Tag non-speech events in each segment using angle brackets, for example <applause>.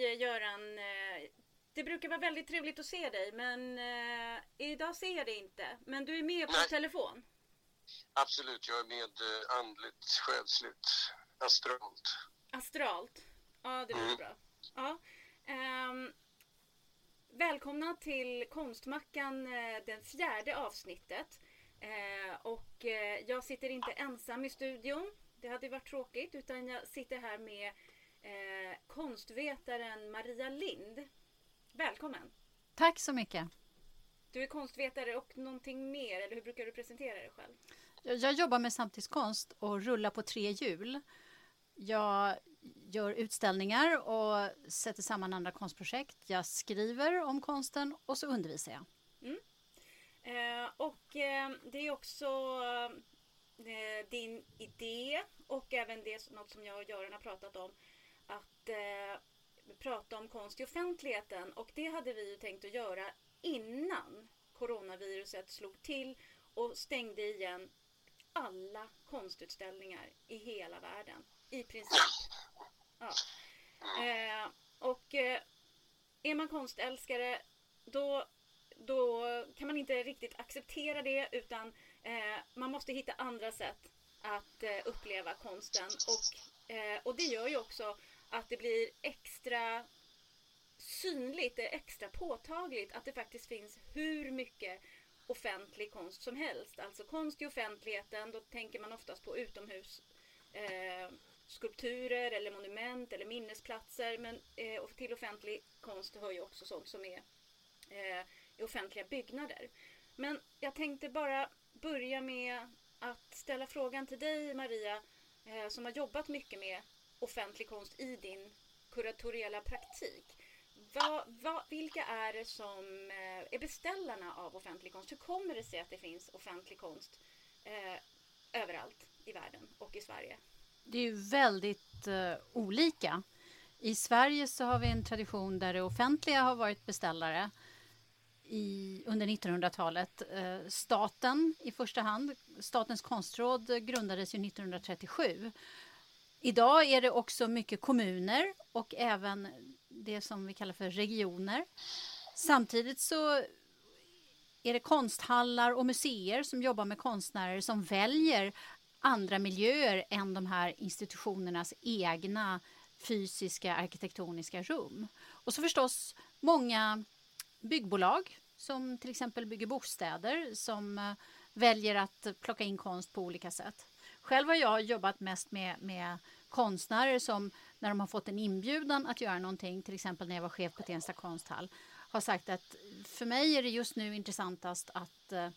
Hej Göran! Eh, det brukar vara väldigt trevligt att se dig men eh, idag ser jag dig inte. Men du är med på Nej. telefon. Absolut, jag är med eh, andligt, själsligt, astralt. Astralt. Ja, det låter Mm. bra. Ja. ehm, välkomna till Konstmackan, eh, det fjärde avsnittet. Eh, och eh, jag sitter inte ensam i studion. Det hade varit tråkigt. Utan jag sitter här med eh, konstvetaren Maria Lind. Välkommen! Tack så mycket. Du är konstvetare och någonting mer, eller hur brukar du presentera dig själv? Jag jag jobbar med samtidskonst och rullar på tre hjul. Jag gör utställningar och sätter samman andra konstprojekt. Jag skriver om konsten och så undervisar jag. Eh, och eh, det är också eh, din idé och även det något som jag och Göran har pratat om. Att eh, prata om konst i offentligheten och det hade vi ju tänkt att göra innan coronaviruset slog till och stängde igen alla konstutställningar i hela världen. I princip. Ja. Eh, och eh, är man konstälskare då, då kan man inte riktigt acceptera det utan eh, man måste hitta andra sätt att eh, uppleva konsten. Och, eh, och det gör ju också att det blir extra synligt, det är extra påtagligt att det faktiskt finns hur mycket offentlig konst som helst. Alltså konst i offentligheten, då tänker man oftast på utomhus eh, skulpturer eller monument eller minnesplatser. Men eh, och till offentlig konst hör ju också sånt som är eh, i offentliga byggnader. Men jag tänkte bara börja med att ställa frågan till dig Maria eh, som har jobbat mycket med offentlig konst i din kuratoriella praktik. Va, va, vilka är det som eh, är beställarna av offentlig konst? Hur kommer det sig att det finns offentlig konst eh, överallt i världen och i Sverige? Det är ju väldigt eh, olika. I Sverige så har vi en tradition där det offentliga har varit beställare i, under 1900-talet. Eh, staten i första hand. Statens konstråd grundades ju 1937. Idag är det också mycket kommuner och även det som vi kallar för regioner. Samtidigt så är det konsthallar och museer som jobbar med konstnärer som väljer andra miljöer än de här institutionernas egna fysiska arkitektoniska rum. Och så förstås många byggbolag som till exempel bygger bostäder som eh, väljer att plocka in konst på olika sätt. Själv har jag jobbat mest med, med konstnärer som när de har fått en inbjudan att göra någonting, till exempel när jag var chef på Tensta konsthall, har sagt att för mig är det just nu intressantast att eh,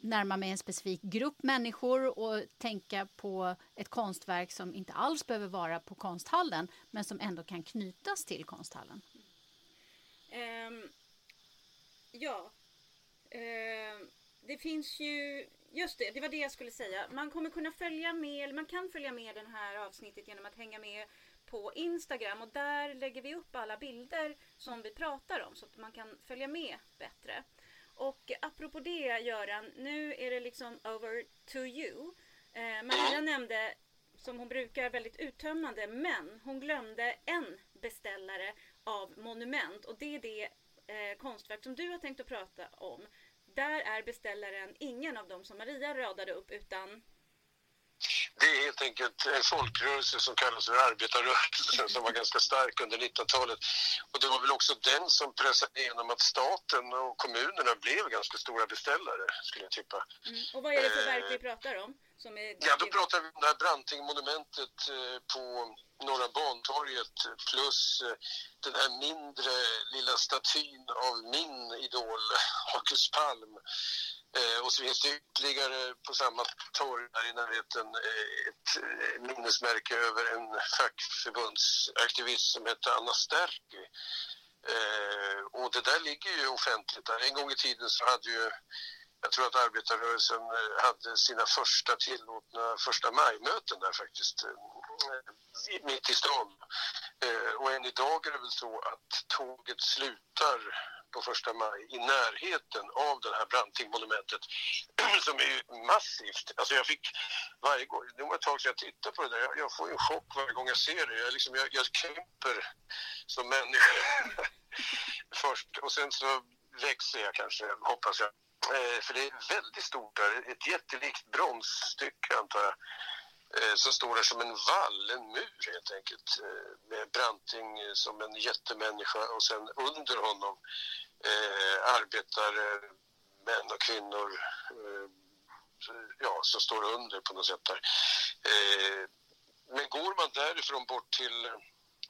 närma mig en specifik grupp människor och tänka på ett konstverk som inte alls behöver vara på konsthallen men som ändå kan knytas till konsthallen. Um, ja. uh, det finns ju... Just det, det var det jag skulle säga. Man kommer kunna följa med, eller man kan följa med det här avsnittet genom att hänga med på Instagram och där lägger vi upp alla bilder som vi pratar om så att man kan följa med bättre. Och apropå det Göran, nu är det liksom over to you. Eh, Maria nämnde, som hon brukar, väldigt uttömmande, men hon glömde en beställare av monument och det är det eh, konstverk som du har tänkt att prata om. Där är beställaren ingen av dem som Maria radade upp utan Det är helt enkelt en folkrörelse som kallas för arbetarrörelsen som var ganska stark under 1900-talet. Och det var väl också den som pressade igenom att staten och kommunerna blev ganska stora beställare, skulle jag tippa. mm. Och vad är det för Eh, verk vi pratar om? Som är Ja, då pratar vi om det här Brantingmonumentet eh, på Norra Bantorget plus eh, den här mindre lilla statyn av min idol Marcus Palm. Eh, och så finns det ytterligare på samma torg där i närheten ett minnesmärke över en fackförbundsaktivist som hette Anna Sterky. Eh, och det där ligger ju offentligt där. En gång i tiden så hade ju jag tror att arbetarrörelsen eh, hade sina första tillåtna första maj-möten där faktiskt, eh, mitt i stan. Eh, och än idag är det väl så att tåget slutar på första maj i närheten av det här Brantingmonumentet <clears throat> som är ju massivt. Alltså jag fick varje gång, det var ett tag sedan jag tittade på det där, jag, jag får en chock varje gång jag ser det. Jag, liksom, jag, jag krymper som människa <laughs> först och sen så växer jag kanske, hoppas jag. Eh, för det är väldigt stort där, ett jättelikt bronsstycke antar jag eh, som står där som en vall, en mur helt enkelt eh, med Branting som en jättemänniska och sen under honom eh, arbetare, eh, män och kvinnor eh, ja, som står under på något sätt där. Eh, men går man därifrån bort till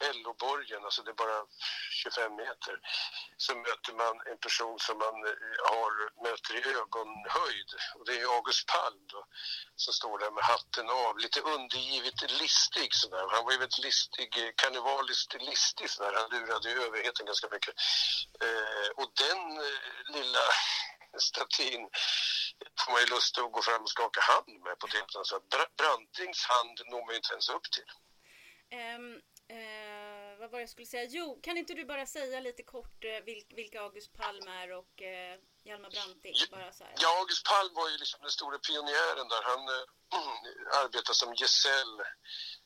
LO-borgen, alltså det är bara 25 meter, så möter man en person som man eh, har, möter i ögonhöjd. Och det är August Palm då, som står där med hatten av, lite undergivet listig sådär. Han var ju väldigt listig, eh, karnevaliskt listig sådär. Han lurade ju överheten ganska mycket. Eh, och den eh, lilla <laughs> statyn får man ju lust att gå fram och skaka hand med på det Så Brantings hand når man ju inte ens upp till. Um, Eh, vad var det jag skulle säga? Jo, kan inte du bara säga lite kort eh, vilka August Palm är och eh, Hjalmar Branting? Bara så här. Ja, August Palm var ju liksom den stora pionjären där. Han eh, <clears throat> arbetade som gesäll,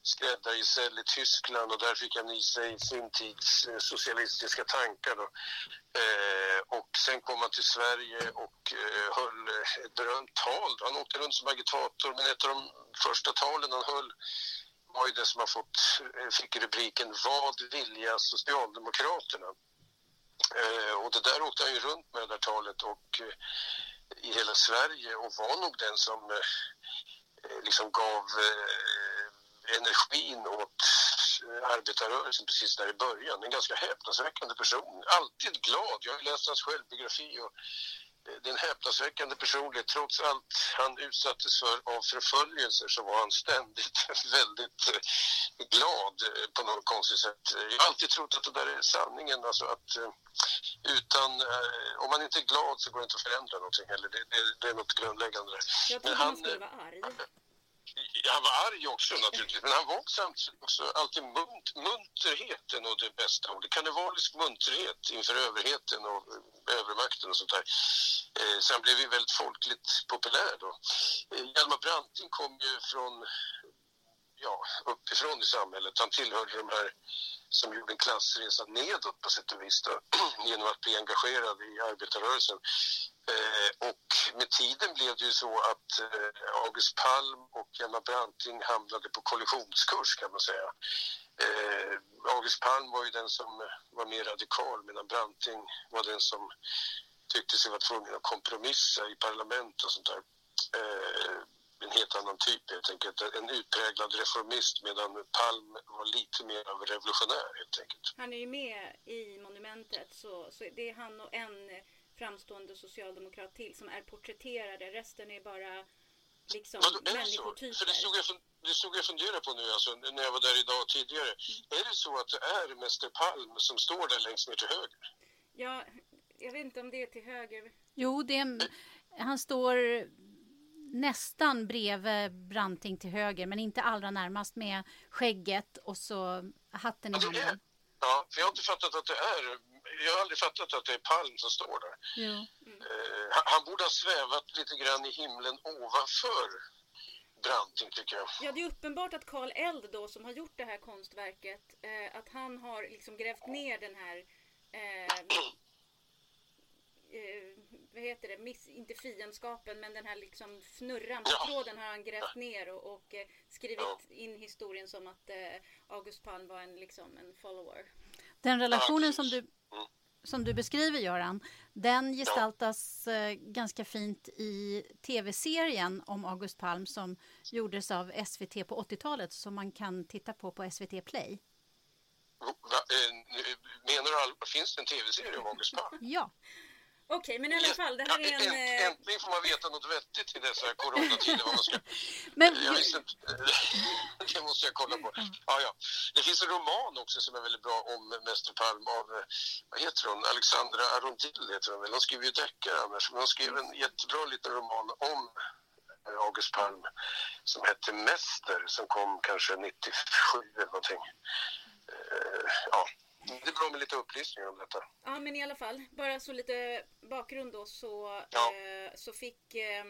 skräddargesäll i Tyskland och där fick han i sig sin tids eh, socialistiska tankar. Då. Eh, och sen kom han till Sverige och eh, höll ett berömt tal. Han åkte runt som agitator, men ett av de första talen han höll var ju det som har fått, eh, fick rubriken Vad vilja Socialdemokraterna? Eh, och det där åkte han ju runt med det där talet och eh, i hela Sverige och var nog den som eh, eh liksom gav eh, energin åt eh, arbetarrörelsen precis där i början. En ganska häpnadsväckande person. Alltid glad. Jag har läst hans självbiografi och det är en häpnadsväckande personlighet. Trots allt han utsattes för av förföljelser så var han ständigt <laughs> väldigt eh, glad eh, på något konstigt sätt. Jag har alltid trott att det där är sanningen. Alltså att eh, utan, om man inte är glad så går det inte att förändra någonting heller. Det, det, det är något grundläggande. Jag trodde han skulle vara arg han var arg också naturligtvis, men han var samtidigt också alltid munt, munterheten och det bästa ordet. Karnevalisk liksom munterhet inför överheten och eh, övermakten och sånt där. Eh, sen han blev ju väldigt folkligt populär då. Eh, Hjalmar Branting kom ju från, ja, uppifrån i samhället. Han tillhörde de här som gjorde en klassresa nedåt på sätt och vis då, <clears throat> genom att bli engagerad i arbetarrörelsen. Eh, och med tiden blev det ju så att eh, August Palm och Hjalmar Branting hamnade på kollisionskurs kan man säga. Eh, August Palm var ju den som var mer radikal medan Branting var den som tyckte sig vara tvungen att kompromissa i parlament och sånt där. Eh, en helt annan typ helt enkelt. En utpräglad reformist medan Palm var lite mer av revolutionär helt enkelt. Han är ju med i monumentet så, så det är han och en framstående socialdemokrat till som är porträtterade. Resten är bara liksom människotyper. För det stod, jag, det stod jag fundera på nu alltså, när jag var där idag tidigare. Mm. Är det så att det är Mäster Palm som står där längst ner till höger? Ja, jag vet inte om det är till höger. Jo, det är, han står nästan bredvid Branting till höger, men inte allra närmast med skägget och så hatten i handen. Ja, för jag har inte fattat att det är jag har aldrig fattat att det är Palm som står där. Ja. Eh, han borde ha svävat lite grann i himlen ovanför Branting tycker jag. Ja, det är uppenbart att Karl Eld då som har gjort det här konstverket, eh, att han har liksom grävt ner den här eh, <clears throat> eh, vad heter det, Miss, inte fiendskapen men den här liksom fnurran på ja. tråden har han grävt ner och, och eh, skrivit ja. in historien som att eh, August Palm var en, liksom, en follower. Den relationen som du, som du beskriver, Göran, den gestaltas ja. Eh, ganska fint i tv-serien om August Palm som gjordes av SVT på 80-talet som man kan titta på på SVT Play. Va, menar du allvar? Finns det en tv-serie om August Palm? ja. Okej, men i alla fall, det här är en... Eh, äntligen får man veta något vettigt i dessa coronatider. Vad man ska... <laughs> men... jag visste, <laughs> det måste jag kolla på. Ja, ja. Det finns en roman också som är väldigt bra om Mäster Palm av, eh, vad heter hon, Alexandra Arundel heter hon väl. Hon skriver ju deckare annars, men hon skrev en jättebra liten roman om August Palm som hette Mäster som kom kanske 97 eller någonting. Eh, ja, det är bra med lite upplysningar om detta. Ja, men i alla fall, bara så lite bakgrund då så, ja. eh, så fick eh,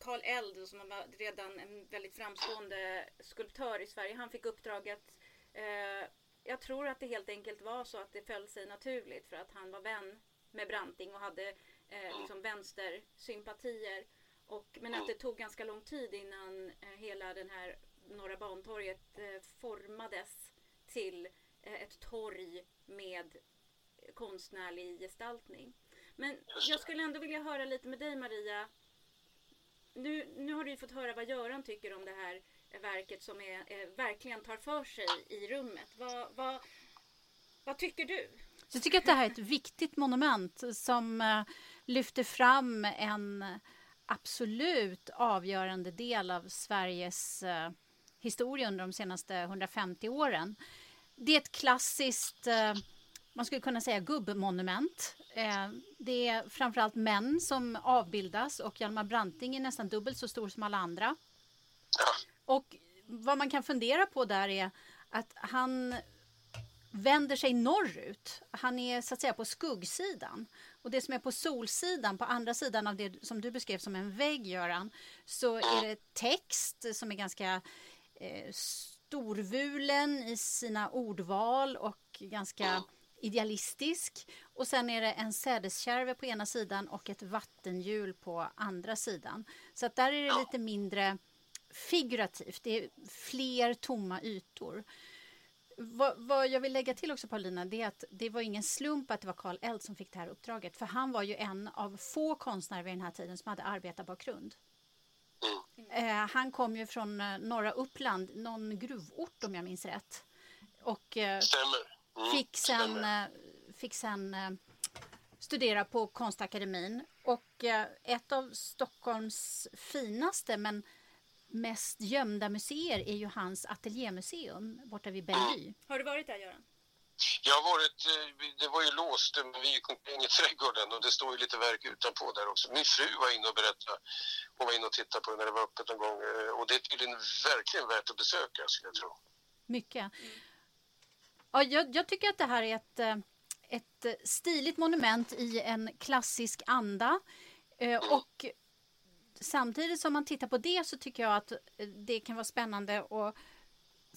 Karl Eld, som var redan en väldigt framstående skulptör i Sverige, han fick uppdraget eh, jag tror att det helt enkelt var så att det föll sig naturligt för att han var vän med Branting och hade eh, liksom vänstersympatier. Och, men att det tog ganska lång tid innan eh, hela den här Norra Bantorget eh, formades till ett torg med konstnärlig gestaltning. Men jag skulle ändå vilja höra lite med dig Maria. Nu, nu har du ju fått höra vad Göran tycker om det här verket som är, är verkligen tar för sig i rummet. Vad, vad, vad tycker du? Jag tycker att det här är ett viktigt monument som uh, lyfter fram en absolut avgörande del av Sveriges historia under de senaste 150 åren. Det är ett klassiskt, eh, man skulle kunna säga gubbmonument. Eh, det är framförallt män som avbildas och Hjalmar Branting är nästan dubbelt så stor som alla andra. Och vad man kan fundera på där är att han vänder sig norrut. Han är så att säga på skuggsidan. Och det som är på solsidan, på andra sidan av det som du beskrev som en vägg, Göran, så är det text som är ganska eh, storvulen i sina ordval och ganska idealistisk. Och sen är det en sädeskärve på ena sidan och ett vattenhjul på andra sidan. Så att där är det lite mindre figurativt. Det är fler tomma ytor. Vad, vad, jag vill lägga till också Paulina, det är att det var ingen slump att det var Karl Eld som fick det här uppdraget. För han var ju en av få konstnärer vid den här tiden som hade arbetarbakgrund. Eh, han kom ju från eh, norra Uppland, någon gruvort om jag minns rätt. Och eh, mm, fick sen, eh, fick sen eh, studera på Konstakademin. Och eh, ett av Stockholms finaste men mest gömda museer är ju hans ateljémuseum borta vid Bellevue. Har du varit där Göran? Jag har varit, eh, det var ju låst men vi gick omkring i trädgården och det står ju lite verk utanpå där också. Min fru var inne och berättade, hon var inne och tittade på det när det var öppet en gång eh, och det är tydligen verkligen värt att besöka skulle jag tro. Mycket. Ja, jag, jag tycker att det här är ett, eh, ett stiligt monument i en klassisk anda och samtidigt som man tittar på det så tycker jag att det kan vara spännande att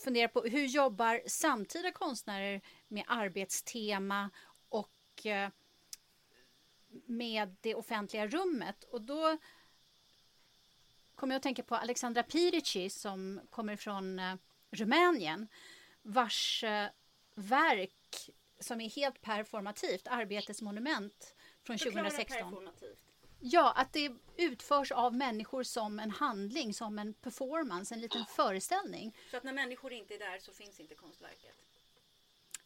fundera på hur jobbar samtida konstnärer med arbetstema och eh, med det offentliga rummet. Och då kommer jag att tänka på Alexandra Pirici som kommer från eh, Rumänien vars verk som är helt performativt, Arbetets monument från Förklara 2016. Performativt. Ja, att det utförs av människor som en handling, som en performance, en liten föreställning. Så att när människor inte är där så finns inte konstverket?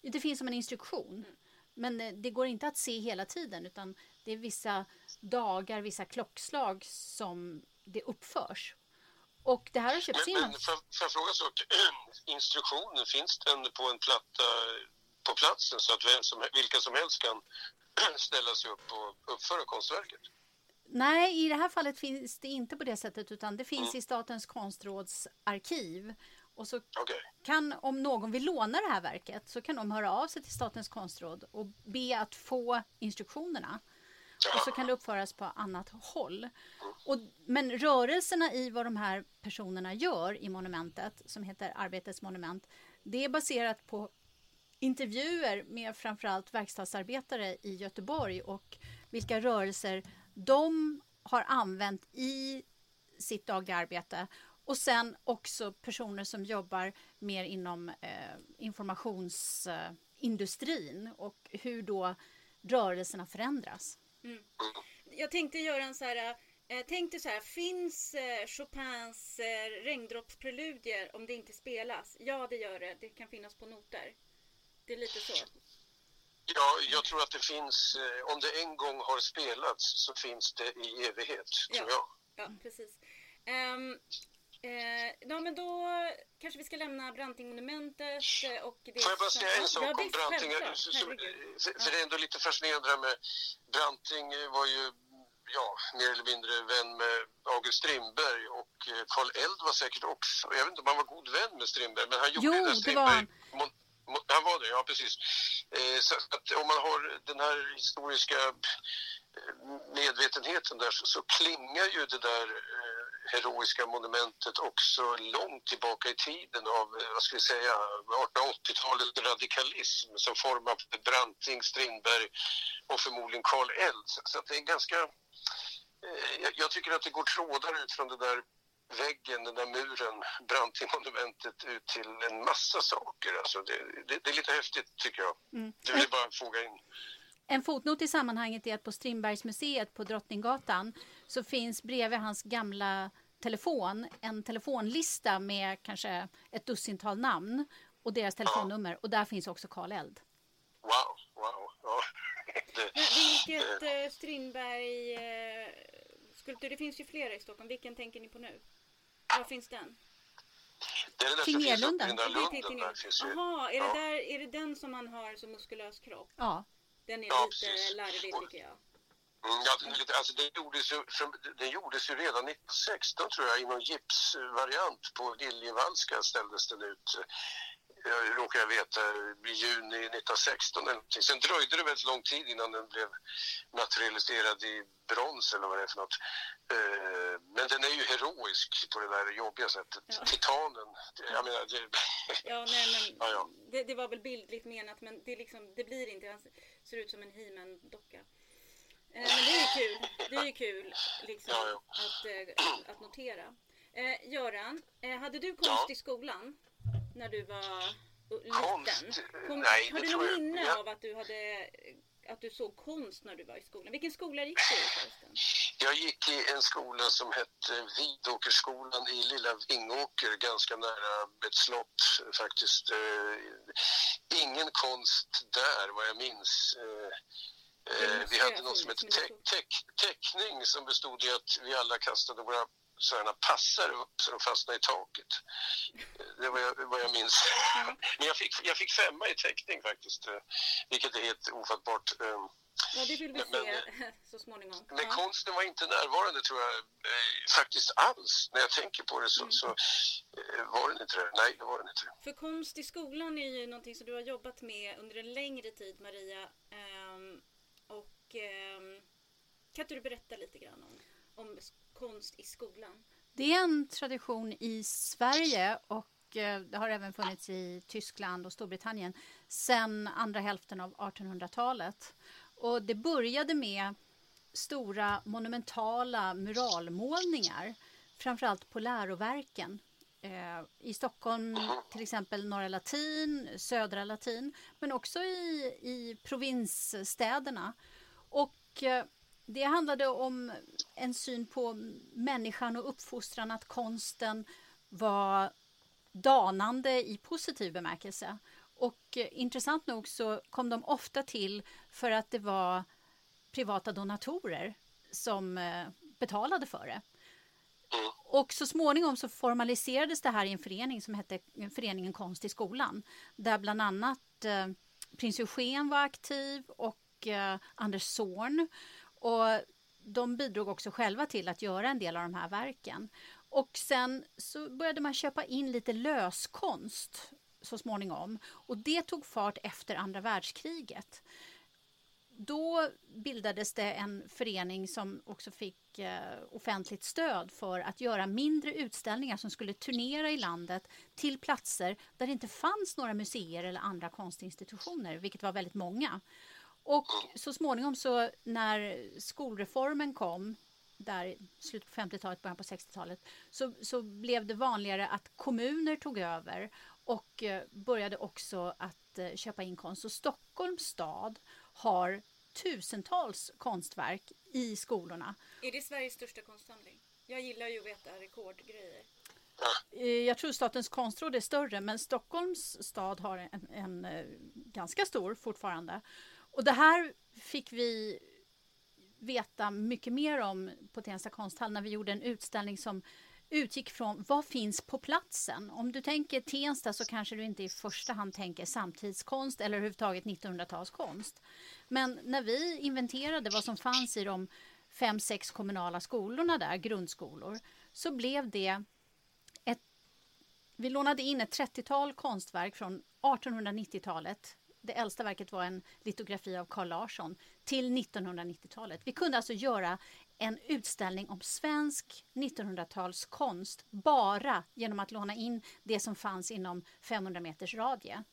Det finns som en instruktion. Mm. Men eh, det går inte att se hela tiden utan det är vissa dagar, vissa klockslag som det uppförs. Och det här har köpts in. Men, men får, jag fråga så, <clears throat> instruktionen, finns den på en platta på platsen så att vem som, vilka som helst kan <clears throat> ställa sig upp och uppföra konstverket? Nej, i det här fallet finns det inte på det sättet utan det finns mm. i Statens konstråds arkiv. Och så okay. kan, om någon vill låna det här verket, så kan de höra av sig till Statens konstråd och be att få instruktionerna. Och så kan det uppföras på annat håll. Mm. Och, men rörelserna i vad de här personerna gör i monumentet, som heter Arbetets monument, det är baserat på intervjuer med framförallt verkstadsarbetare i Göteborg och vilka rörelser de har använt i sitt dagliga arbete. Och sen också personer som jobbar mer inom eh, informationsindustrin och hur då rörelserna förändras. Mm. Jag tänkte göra en så här eh, jag tänkte så här, finns eh, Chopins eh, regndroppspreludier om det inte spelas? Ja, det gör det. Det kan finnas på noter. Det är lite så. Ja, jag tror att det finns, eh, om det en gång har spelats så finns det i evighet, ja. tror jag. Ja, precis. Um, eh, ja, men då kanske vi ska lämna Brantingmonumentet eh, och det Får jag bara säga en sak ja, om Branting? För, det är ändå lite fascinerande det med Branting var ju ja, mer eller mindre vän med August Strindberg och Karl Eld var säkert också, jag vet inte om han var god vän med Strindberg, men han gjorde jo, Strindberg, han var det, ja precis. Eh, så att om man har den här historiska eh, medvetenheten där så, så klingar ju det där eh, heroiska monumentet också långt tillbaka i tiden av, eh, vad ska vi säga, 1880-talets radikalism som formar Branting, Strindberg och förmodligen Karl Eld. Så att det är ganska... Eh, jag tycker att det går trådar ut från det där väggen, den där muren, Branting-monumentet ut till en massa saker. Alltså det, det, det är lite häftigt tycker jag. Mm. Det vill jag bara foga in. En fotnot i sammanhanget är att på Strindbergsmuseet på Drottninggatan så finns bredvid hans gamla telefon en telefonlista med kanske ett dussintal namn och deras telefonnummer. Och där finns också Karl Eld. Wow, wow. Ja. <laughs> Det, Vilket eh, Strindberg... Eh, skulptur, det finns ju flera i Stockholm. Vilken tänker ni på nu? Var finns den? Det är den där som finns uppe i den där. Jaha, är, ja. är det den som man har som muskulös kropp? Ja. Den är ja, lite precis. larvig tycker jag. Mm, ja, alltså, den, gjordes ju, den gjordes ju redan 1916 tror jag i någon gipsvariant på Liljevalchska ställdes den ut jag råkar jag veta, i juni 1916 eller någonting. Sen dröjde det väldigt lång tid innan den blev materialiserad i brons eller vad det är för något. Eh, men den är ju heroisk på det där jobbiga sättet. Ja. Titanen, jag menar... Det... <laughs> Ja, nej, men ja, ja. Det, det, var väl bildligt menat men det, liksom, det blir inte, han ser ut som en he docka eh, Men det är ju kul, det är ju kul liksom, ja, Att, äh, att notera. Eh, Göran, eh, hade du konst i skolan? När du var liten? Kom, Nej, har du något minne jag... av att du, hade, att du såg konst när du var i skolan? Vilken skola gick du i förresten? Jag gick i en skola som hette Vidåkerskolan i Lilla Vingåker, ganska nära ett slott faktiskt. Eh, ingen konst där vad jag minns. Eh, eh, vi hade något som hette te te teckning som bestod i att vi alla kastade våra sådana passar upp så de fastnade i taket. Det var jag, vad jag minns. Mm. <laughs> Men jag fick, jag fick femma i teckning faktiskt, eh, vilket är helt ofattbart. Ehm, ja, det vill vi men, se <laughs> så småningom. Men ja. konsten var inte närvarande tror jag eh, faktiskt alls. När jag tänker på det så, mm. så eh, var den inte det. Nej, det var den inte. För konst i skolan är ju någonting som du har jobbat med under en längre tid, Maria. Um, och um, kan inte du berätta lite grann om, om konst i skolan? Det är en tradition i Sverige och eh, det har även funnits i Tyskland och Storbritannien sedan andra hälften av 1800-talet. Och det började med stora monumentala muralmålningar, framförallt på läroverken. Eh, I Stockholm till exempel Norra Latin, Södra Latin, men också i, i provinsstäderna. Och eh, det handlade om en syn på människan och uppfostran, att konsten var danande i positiv bemärkelse. Och eh, intressant nog så kom de ofta till för att det var privata donatorer som eh, betalade för det. Och så småningom så formaliserades det här i en förening som hette Föreningen Konst i skolan. Där bland annat eh, prins Eugen var aktiv och eh, Anders Zorn. Och de bidrog också själva till att göra en del av de här verken. Och sen så började man köpa in lite löskonst så småningom. Och det tog fart efter andra världskriget. Då bildades det en förening som också fick eh, offentligt stöd för att göra mindre utställningar som skulle turnera i landet till platser där det inte fanns några museer eller andra konstinstitutioner, vilket var väldigt många. Och så småningom så när skolreformen kom där i slutet på 50-talet, början på 60-talet så, så blev det vanligare att kommuner tog över och eh, började också att eh, köpa in konst. Så Stockholms stad har tusentals konstverk i skolorna. Är det Sveriges största konstsamling? Jag gillar ju att veta rekordgrejer. Eh, jag tror Statens konstråd är större men Stockholms stad har en, en, en ganska stor fortfarande. Och det här fick vi veta mycket mer om på Tensta konsthall när vi gjorde en utställning som utgick från vad finns på platsen. Om du tänker Tensta så kanske du inte i första hand tänker samtidskonst eller överhuvudtaget 1900-talskonst. Men när vi inventerade vad som fanns i de fem, sex kommunala skolorna där, grundskolor, så blev det ett... Vi lånade in ett 30-tal konstverk från 1890-talet det äldsta verket var en litografi av Carl Larsson, till 1990-talet. Vi kunde alltså göra en utställning om svensk 1900-talskonst bara genom att låna in det som fanns inom 500 meters radie.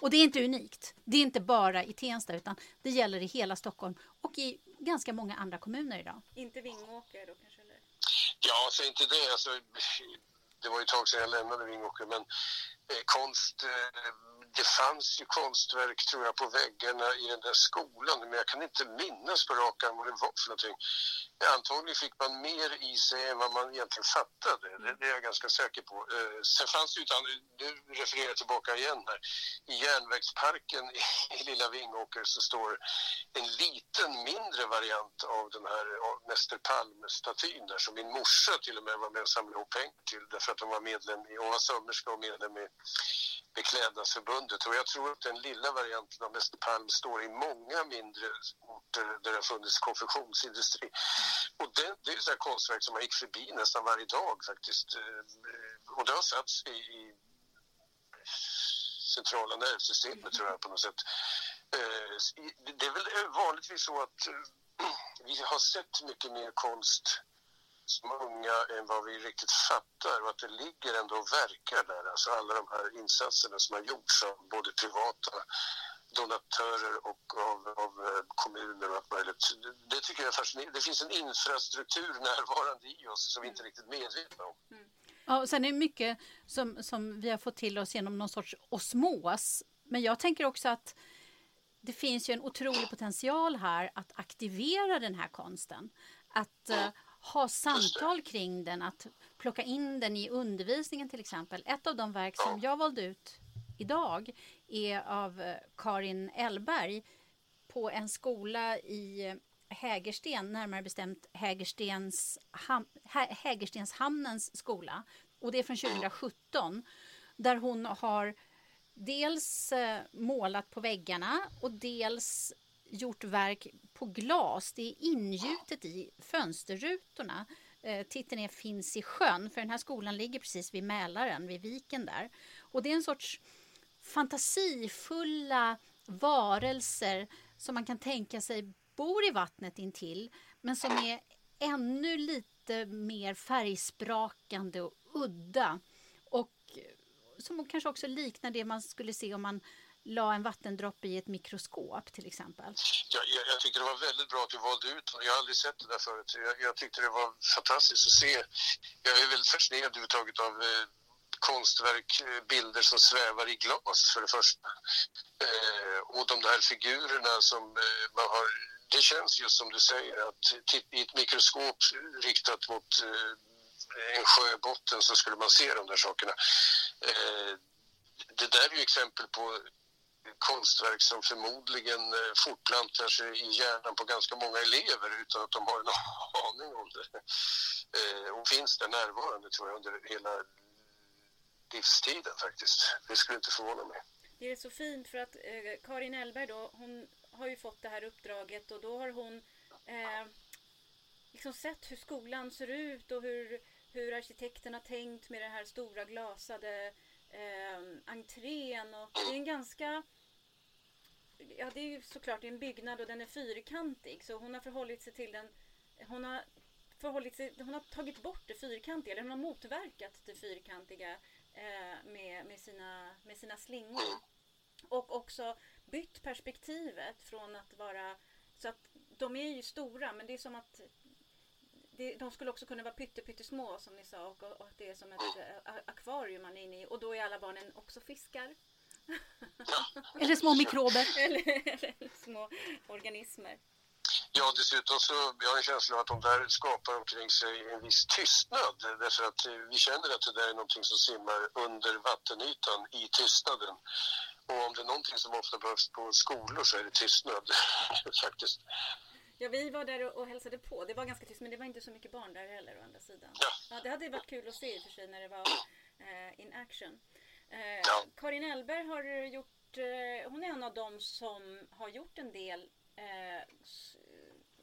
Och det är inte unikt. Det är inte bara i Tensta utan det gäller i hela Stockholm och i ganska många andra kommuner idag. Inte Vingåker då kanske? Eller? Ja, säg inte det. Alltså, det var ju ett tag sedan jag lämnade Vingåker men eh, konst eh, det fanns ju konstverk tror jag på väggarna i den där skolan men jag kan inte minnas på rak arm vad det var för någonting. Antagligen fick man mer i sig än vad man egentligen fattade. Det, det är jag ganska säker på. Eh, sen fanns det ju nu refererar jag tillbaka igen här. I järnvägsparken i, i Lilla Vingåker så står en liten mindre variant av den här Mäster Palm-statyn där som min morsa till och med var med och samlade ihop pengar till därför att hon var medlem i, hon var sömmerska och medlem i Beklädnadsförbundet och jag tror att den lilla varianten av Mäster Palm står i många mindre orter där det har funnits konfektionsindustri. Och det, det är så konstverk som man gick förbi nästan varje dag faktiskt. Eh, och det har satts i, i centrala nervsystemet tror jag på något sätt. Eh, det är väl vanligtvis så att eh, vi har sett mycket mer konst som unga än vad vi riktigt fattar och att det ligger ändå och verkar där. Alltså alla de här insatserna som har gjorts av både privata donatörer och av, av eh, kommuner och allt möjligt. Det, det tycker jag är fascinerande. Det finns en infrastruktur närvarande i oss som vi inte är riktigt medvetna om. Mm. Ja, och sen är det mycket som, som vi har fått till oss genom någon sorts osmos. Men jag tänker också att det finns ju en otrolig potential här att aktivera den här konsten. Att mm ha samtal kring den, att plocka in den i undervisningen till exempel. Ett av de verk som jag valde ut idag är av eh, Karin Elberg på en skola i Hägersten, närmare bestämt Hägerstens, ham, Hägerstenshamnens skola. Och det är från 2017 där hon har dels eh, målat på väggarna och dels gjort verk på glas. Det är ingjutet i fönsterrutorna. Eh, titeln är Finns i sjön, för den här skolan ligger precis vid Mälaren, vid viken där. Och det är en sorts fantasifulla varelser som man kan tänka sig bor i vattnet intill, men som är ännu lite mer färgsprakande och udda. Och eh, som kanske också liknar det man skulle se om man la en vattendroppe i ett mikroskop till exempel? Ja, jag, jag tyckte det var väldigt bra att du valde ut Jag har aldrig sett det där förut. Jag, jag tyckte det var fantastiskt att se. Jag är väldigt fascinerad överhuvudtaget av eh, konstverk, eh, bilder som svävar i glas för det första. Eh, och de där figurerna som eh, man har det känns just som du säger att i ett mikroskop riktat mot eh, en sjöbotten så skulle man se de där sakerna. Eh, det där är ju exempel på konstverk som förmodligen eh, fortplantar sig i hjärnan på ganska många elever utan att de har en <laughs> aning om det. Eh, och finns där närvarande tror jag under hela livstiden faktiskt. Det skulle inte förvåna mig. Det är så fint för att eh, Karin Elberg då, hon har ju fått det här uppdraget och då har hon eh, liksom sett hur skolan ser ut och hur, hur arkitekten har tänkt med det här stora glasade eh, entrén och det är en ganska Ja det är ju såklart en byggnad och den är fyrkantig så hon har förhållit sig till den Hon har förhållit sig, hon har tagit bort det fyrkantiga, eller hon har motverkat det fyrkantiga eh, med, med, sina, med sina slingor. Och också bytt perspektivet från att vara så att de är ju stora men det är som att det, de skulle också kunna vara pyttesmå som ni sa och, och att det är som ett äh, akvarium man är inne i och då är alla barnen också fiskar. eller små mikrober. <laughs> eller, eller, små organismer. Ja, dessutom så jag har en känsla av att de där skapar omkring sig en viss tystnad därför att vi känner att det där är någonting som simmar under vattenytan i tystnaden. Och om det är någonting som ofta behövs på skolor så är det tystnad <laughs> faktiskt. Ja, vi var där och hälsade på. Det var ganska tyst, men det var inte så mycket barn där heller å andra sidan. Ja. ja det hade varit kul att se i och för sig när det var eh, in action. Eh, ja. Karin Elberg har gjort, eh, hon är en av dem som har gjort en del eh,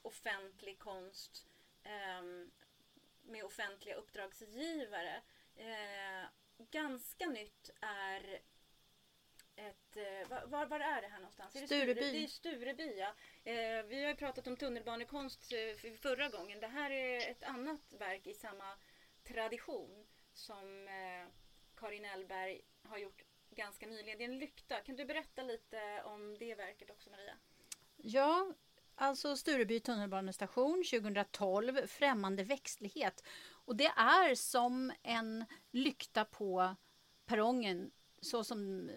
offentlig konst ehm, med offentliga uppdragsgivare. Eh, ganska nytt är ett eh, Var, var, är det här någonstans? Är det Stureby. Sture, det är Stureby ja. Eh, vi har ju pratat om tunnelbanekonst eh, förra gången. Det här är ett annat verk i samma tradition som eh, Karin Elberg har gjort ganska nyligen. Det är en lykta. Kan du berätta lite om det verket också Maria? Ja, alltså Stureby tunnelbanestation 2012, Främmande växtlighet. Och det är som en lykta på perrongen så som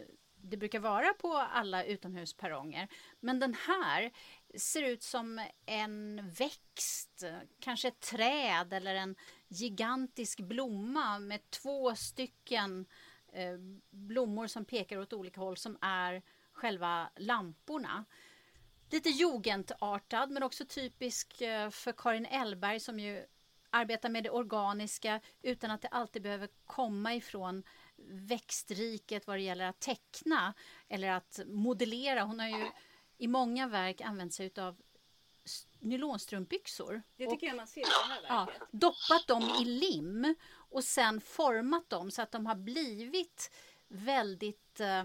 det brukar vara på alla utomhusperronger. Men den här ser ut som en växt, kanske ett träd eller en gigantisk blomma med två stycken eh, blommor som pekar åt olika håll som är själva lamporna. Lite jugendartad men också typisk eh, för Karin Elberg som ju arbetar med det organiska utan att det alltid behöver komma ifrån växtriket vad det gäller att teckna eller att modellera. Hon har ju i många verk använt sig av nylonstrumpbyxor. Det tycker och, jag man ser i det här verket. Ja, doppat dem i lim och sen format dem så att de har blivit väldigt eh,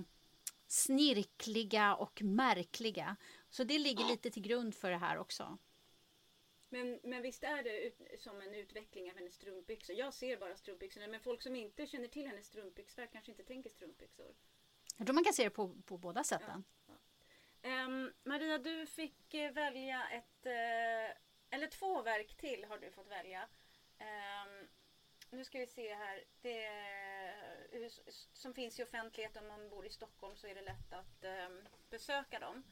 snirkliga och märkliga. Så det ligger lite till grund för det här också. Men, men visst är det ut, som en utveckling av hennes strumpbyxor? Jag ser bara strumpbyxorna men folk som inte känner till hennes strumpbyxverk kanske inte tänker strumpbyxor. Jag tror man kan se det på, på båda sätten. Ja, ja. Um, Maria, du fick uh, välja ett, uh, eller två verk till har du fått välja. Um, nu ska vi se här. Det uh, som finns i offentlighet om man bor i Stockholm så är det lätt att um, besöka dem.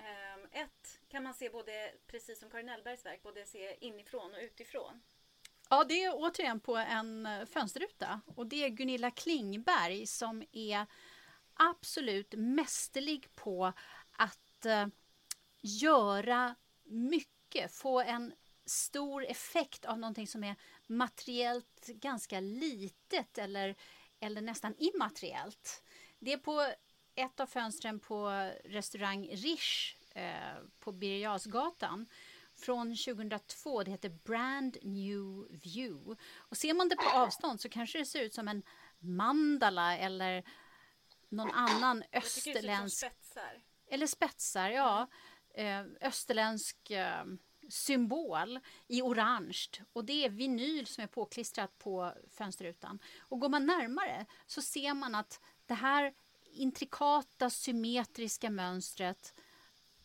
Um, ett kan man se både, precis som Karin Ellbergs verk, både se inifrån och utifrån. Ja, det är återigen på en eh, fönsterruta och det är Gunilla Klingberg som är absolut mästerlig på att uh, göra mycket, få en stor effekt av någonting som är materiellt ganska litet eller, eller nästan immateriellt. Det är på ett av fönstren på restaurang Rish eh, på Birger från 2002. Det heter Brand New View. Och ser man det på avstånd så kanske det ser ut som en mandala eller någon annan österländsk... spetsar. Eller spetsar, ja. Eh, österländsk eh, symbol i orange och det är vinyl som är påklistrat på fönsterrutan. Och går man närmare så ser man att det här intrikata symmetriska mönstret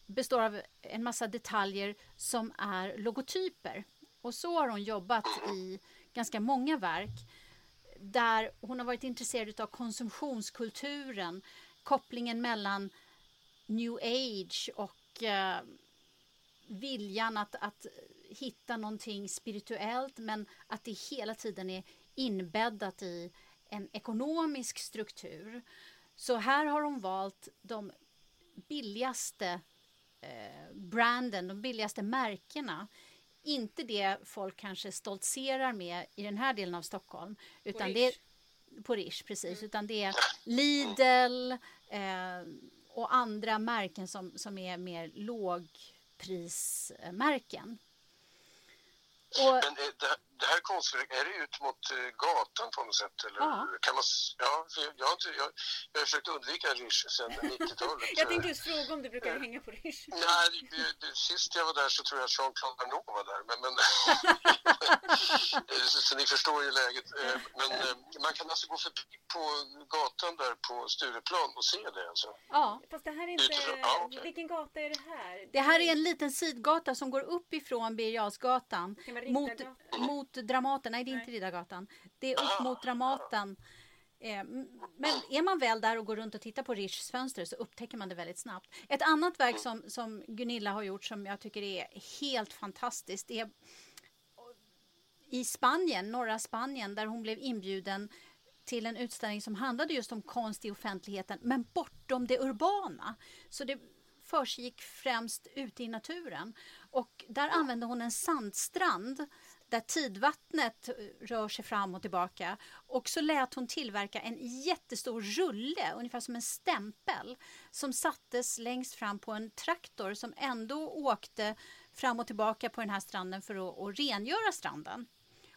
består av en massa detaljer som är logotyper. Och så har hon jobbat i ganska många verk där hon har varit intresserad av konsumtionskulturen, kopplingen mellan new age och eh, viljan att, att hitta någonting spirituellt men att det hela tiden är inbäddat i en ekonomisk struktur. Så här har hon valt de billigaste eh, branden, de billigaste märkena. Inte det folk kanske stoltserar med i den här delen av Stockholm. Utan det är, på Rish, precis. Mm. Utan det är Lidl eh, och andra märken som, som är mer lågprismärken. Och, Men det, det här konstverket, är det ut mot eh, gatan på något sätt? Eller? Kan man, ja jag, har inte, jag, jag har försökt undvika Rish sedan <laughs> 90-talet. jag tänkte just fråga om du brukar hänga på Rish. Nej, sist jag var där så tror jag Jean-Claude Arnault var där. Men, men <laughs> så, så, ni förstår ju läget. Eh, men eh, man kan alltså gå förbi på gatan där på Stureplan och se det alltså? Ja, fast det här är inte... Ja, okay. Vilken gata är det här? Det här är en liten sidgata som går upp ifrån Birger mot, mot mot Dramaten. Nej, det är inte Riddargatan. Det är upp mot Dramaten. Eh, men är man väl där och går runt och tittar på Riches fönster så upptäcker man det väldigt snabbt. Ett annat verk som, som Gunilla har gjort som jag tycker är helt fantastiskt är i Spanien, norra Spanien, där hon blev inbjuden till en utställning som handlade just om konst i offentligheten, men bortom det urbana. Så det försiggick främst ute i naturen. Och där använde hon en sandstrand där tidvattnet rör sig fram och tillbaka. Och så lät hon tillverka en jättestor rulle, ungefär som en stämpel, som sattes längst fram på en traktor som ändå åkte fram och tillbaka på den här stranden för att, att rengöra stranden.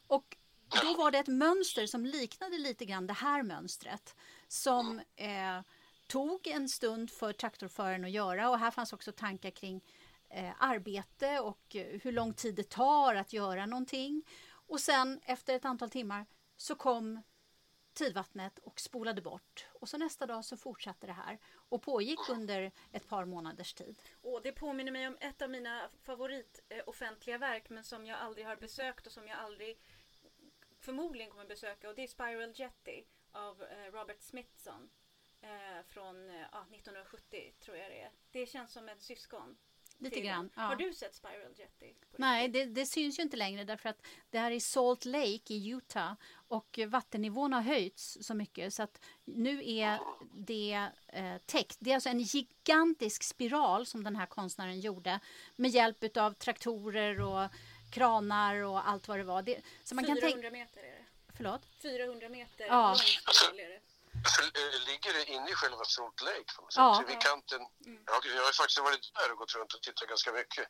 Och då var det ett mönster som liknade lite grann det här mönstret som eh, tog en stund för traktorföraren att göra och här fanns också tankar kring eh, arbete och eh, hur lång tid det tar att göra någonting. Och sen efter ett antal timmar så kom tidvattnet och spolade bort. Och så nästa dag så fortsatte det här och pågick under ett par månaders tid. Och det påminner mig om ett av mina favorit eh, offentliga verk men som jag aldrig har besökt och som jag aldrig förmodligen kommer besöka och det är Spiral Jetty av eh, Robert Smithson eh, från eh, 1970 tror jag det är. Det känns som en syskon. Lite till grann. Ja. Har du sett Spiral Jetty? Nej, det, det syns ju inte längre därför att det här är Salt Lake i Utah och vattennivån har höjts så mycket så att nu är det eh, täckt. Det är alltså en gigantisk spiral som den här konstnären gjorde med hjälp av traktorer och kranar och allt vad det var. Det, så man kan 400 tänka... meter är det. Förlåt? 400 meter Ja. lång spiral är det. Eh, ligger det inne i själva Salt Lake? På något sätt? Ja. Vid kanten? Ja, jag har ju faktiskt varit där och gått runt och tittat ganska mycket.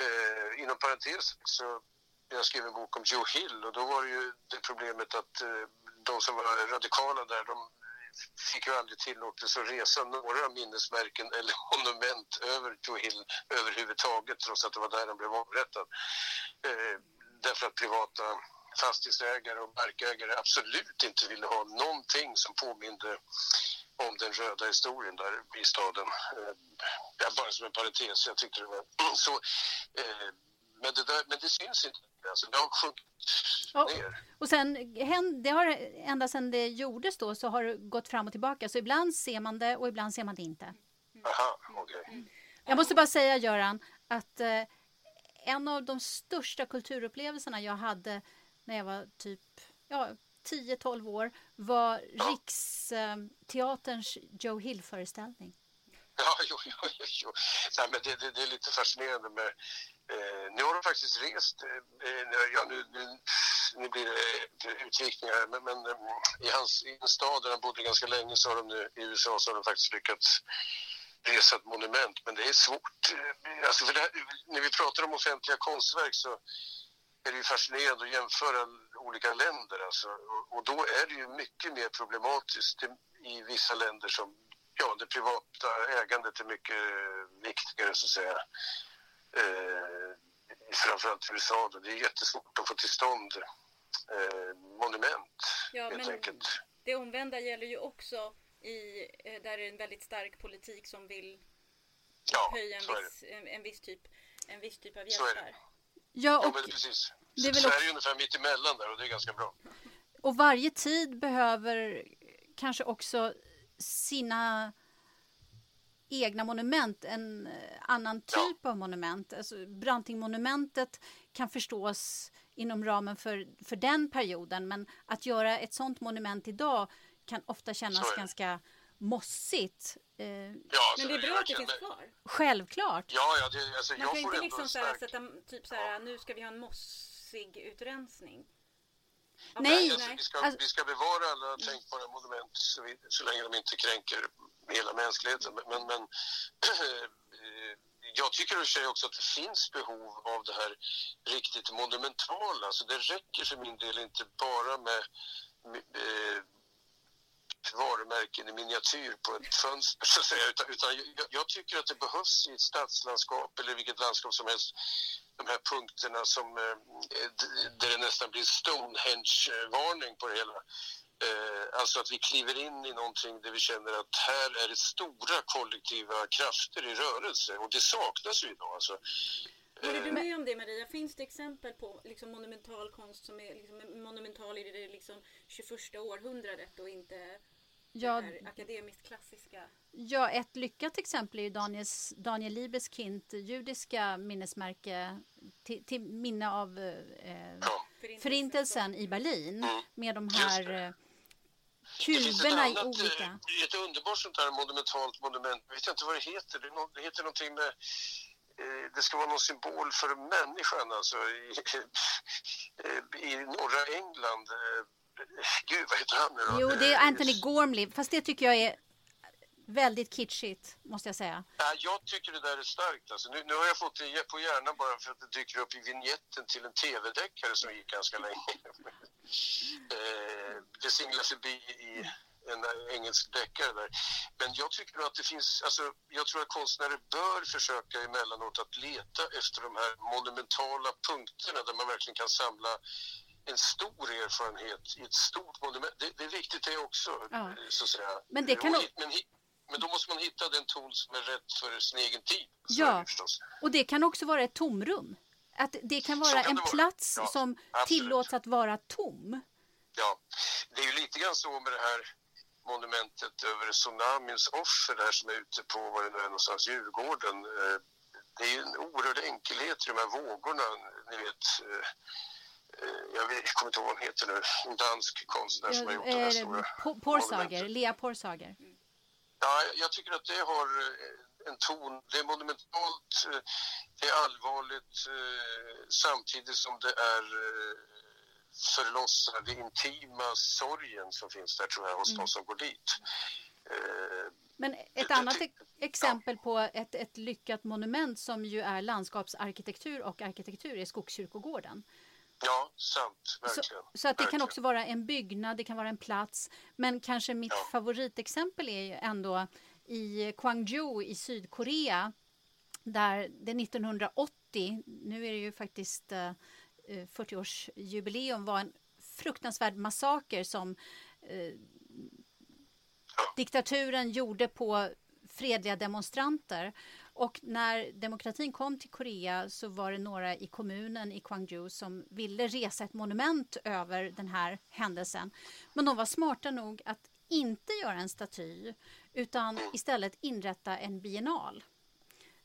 Eh, inom parentes så jag skrev en bok om Joe Hill och då var det ju det problemet att eh, de som var radikala där de fick ju aldrig tillåtelse att resa några minnesmärken <laughs> eller monument över Joe Hill överhuvudtaget trots att det var där han blev avrättad. Eh, därför att privata fastighetsägare och markägare absolut inte ville ha någonting som påminde om den röda historien där i staden. Eh, ja, bara som en parentes, jag tyckte det var <clears throat> så. Eh, men, det där, men det syns inte. Alltså, det har sjunkit ner. Och sen, det har, ända sedan det gjordes då så har det gått fram och tillbaka. Så ibland ser man det och ibland ser man det inte. Aha, okej. Jag måste bara säga Göran att eh, en av de största kulturupplevelserna jag hade när jag var typ ja, 10-12 år var Riksteaterns Joe Hill-föreställning. Ja, <laughs> jo, jo, jo. Nej, men det, det, det är lite fascinerande med... Eh, nu har de faktiskt rest... Eh, ja, nu, nu, nu blir det eh, utvikningar, men, men eh, i, hans, i en stad där han bodde ganska länge så har de nu, i USA så har de faktiskt lyckats resa ett monument. Men det är svårt. Eh, Alltså för det här, när vi pratar om offentliga konstverk så är det ju fascinerande att jämföra olika länder. Alltså. Och, då är det ju mycket mer problematiskt i, vissa länder som ja, det privata ägandet är mycket viktigare så att säga. Eh, framförallt i USA. Då. Det är jättesvårt att få till stånd eh, monument Ja, helt men enkelt. det omvända gäller ju också i, eh, där det är en väldigt stark politik som vill Ja, höja en viss, en, en, viss typ, en viss typ av Så Ja, Ja, och, men precis. det är väl Sverige är ungefär mitt emellan där och det är ganska bra. och varje tid behöver kanske också sina egna monument, en eh, annan Ja. typ av monument. Alltså, Brantingmonumentet kan förstås inom ramen för, för den perioden men att göra ett sånt monument idag kan ofta kännas ganska mossigt. Eh, Ja, alltså, Men det är bra att det känner- finns kvar. självklart. Ja, ja, det, alltså, Man jag kan får inte liksom så här, sätta typ så här, Ja. nu ska vi ha en mossig utrensning. Ja, Nej, Alltså, nej. vi, ska, Alltså- vi ska bevara alla tänkbara monument så, vi, så länge de inte kränker hela mänskligheten. Men, men, men <clears throat> jag tycker i och för sig också att det finns behov av det här riktigt monumentala. Alltså det räcker för min del inte bara med eh, varumärken i miniatyr på ett fönster så att säga. Utan, utan jag, jag tycker att det behövs i ett stadslandskap eller vilket landskap som helst de här punkterna som eh, där det nästan blir Stonehenge-varning på det hela. Eh, alltså att vi kliver in i någonting där vi känner att här är det stora kollektiva krafter i rörelse och det saknas ju idag. Alltså. Håller du Eh, med om det Maria? Finns det exempel på liksom, monumental konst som är liksom, monumental i det liksom, 21 århundradet och inte Ja, det här akademiskt klassiska? Ja, ett lyckat exempel är ju Daniels, Daniel Libeskind judiska minnesmärke till, till minne av eh, ja. Förintelsen i Berlin Mm. med de här eh, kuberna i annat, olika... eh, ett underbart sånt här monumentalt monument, jag vet inte vad det heter, det, heter någonting med eh, det ska vara någon symbol för människan alltså i, eh, i norra England. Eh, Gud, vad heter han nu då? Jo, det är Eh, Anthony Gormley, fast det tycker jag är väldigt kitschigt, måste jag säga. Ja, jag tycker det där är starkt. Alltså, nu, nu har jag fått det på hjärnan bara för att det dyker upp i vignetten till en tv-deckare som gick ganska länge. <laughs> eh, det singlar förbi i en engelsk deckare där. Men jag tycker att det finns, alltså, jag tror att konstnärer bör försöka emellanåt att leta efter de här monumentala punkterna där man verkligen kan samla en stor erfarenhet i ett stort monument. Det, det är viktigt det också, Ja. så att säga. Men det kan men, men då måste man hitta den ton som är rätt för sin egen tid. Ja. Och det kan också vara ett tomrum. Att det kan vara kan en vara. plats Ja, som absolut. tillåts att vara tom. Ja, det är ju lite grann så med det här monumentet över tsunamins offer där som är ute på, vad det nu är någonstans, Djurgården. Eh, Det är ju en oerhörd enkelhet i de här vågorna, ni vet. eh, eh, Jag vet, jag kommer inte ihåg vad hon heter nu, en dansk konstnär som har gjort den här stora Eh, Po- Porsager. Lea Porsager. Ja, jag tycker att det har eh, en ton, det är monumentalt, eh, det är allvarligt eh, samtidigt som det är förlossar den intima sorgen som finns där tror jag hos de som går dit. Eh, Men ett annat exempel på ett, ett lyckat monument som ju är landskapsarkitektur och arkitektur är Skogskyrkogården. Ja, sant, Så, verkligen. så att det kan också vara en byggnad, det kan vara en plats. Men kanske mitt Ja. favoritexempel är ju ändå i Gwangju i Sydkorea. Där det 1980, nu är det ju faktiskt eh, 40-årsjubileum, var en fruktansvärd massaker som eh, diktaturen gjorde på fredliga demonstranter. Och när demokratin kom till Korea så var det några i kommunen i Gwangju som ville resa ett monument över den här händelsen. Men de var smarta nog att inte göra en staty utan istället inrätta en biennal.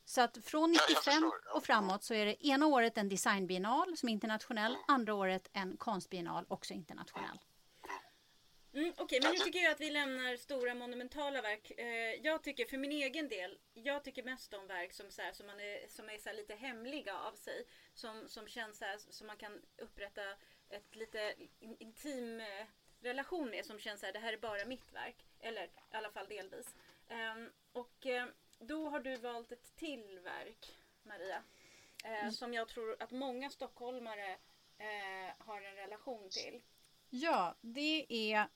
Så att från Ja, jag 95 förstår, ja. och framåt så är det ena året en designbiennal som är internationell, andra året en konstbiennal också internationell. Mm, Okej, men nu tycker jag att vi lämnar stora monumentala verk. Eh, jag tycker för min egen del, jag tycker mest om verk som, så här, som, man är, som är så här lite hemliga av sig. Som, som känns så här, som man kan upprätta ett lite in, intim eh, relation med. Som känns så här, det här är bara mitt verk. Eller i alla fall delvis. Ehm, och eh, då har du valt ett till verk, Maria. Eh, som jag tror att många stockholmare eh, har en relation till. Ja, det är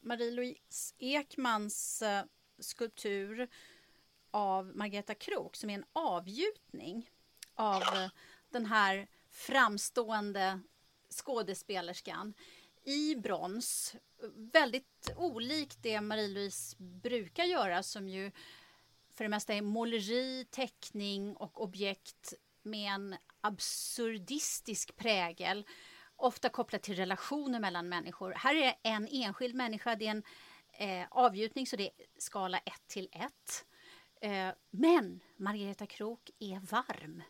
Marie-Louise Ekmans eh, skulptur av Margareta Krook som är en avgjutning av eh, den här framstående skådespelerskan i brons. Väldigt olikt det Marie-Louise brukar göra som ju för det mesta är måleri, teckning och objekt med en absurdistisk prägel. Ofta kopplat till relationer mellan människor. Här är en enskild människa, det är en eh, avgjutning så det är skala 1 till 1. Eh, men Margareta Krook är varm.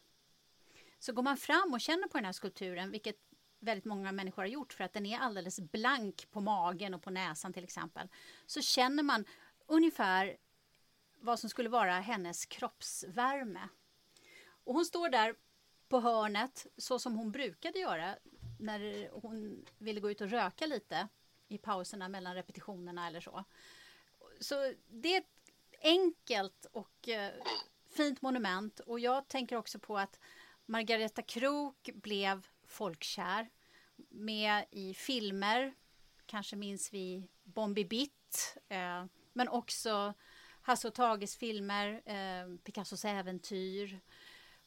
Så går man fram och känner på den här skulpturen, vilket väldigt många människor har gjort för att den är alldeles blank på magen och på näsan till exempel, så känner man ungefär vad som skulle vara hennes kroppsvärme. Och hon står där på hörnet så som hon brukade göra när hon ville gå ut och röka lite i pauserna mellan repetitionerna eller så. Så det är ett enkelt och eh, fint monument och jag tänker också på att Margareta Krook blev folkkär med i filmer. Kanske minns vi Bombi Bitt, eh, men också Hasse och Tages filmer, eh, Picassos äventyr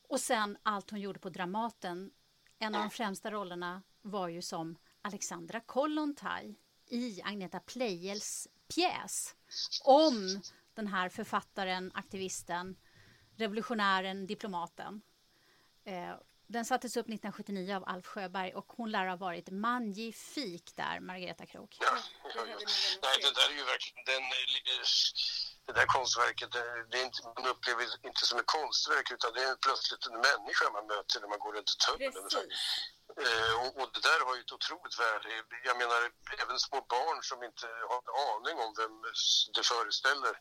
och sen allt hon gjorde på Dramaten. En av de främsta rollerna var ju som Alexandra Kollontaj i Agneta Pleijels pjäs om den här författaren, aktivisten, revolutionären, diplomaten. Eh, den sattes upp 1979 av Alf Sjöberg och hon lär ha varit magnifik där, Margareta Krook. Ja, det ja, ja. Nej, det där är ju verkligen den, eh, det där konstverket, det, är inte, man upplever inte som ett konstverk utan det är plötsligt en människa man möter när man går runt i. Precis. Eh, och, och det där har ju ett otroligt värde. Jag menar, även små barn som inte har en aning om vem det föreställer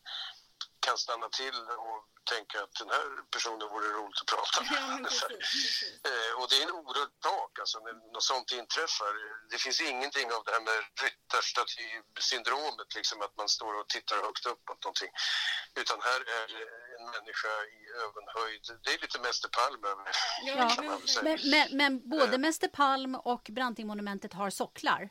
kan stanna till och tänka att den här personen vore roligt att prata med. Ja, <laughs> precis, precis. Eh, och det är en oerhörd sak alltså, när något sånt inträffar. Det finns ingenting av det här med ryttarstatysyndromet, liksom att man står och tittar högt upp på någonting. Utan här är en människa i ögonhöjd. Det är lite Mäster Palm över. Ja. Men, men, men både Mäster Palm och Brantingmonumentet har socklar.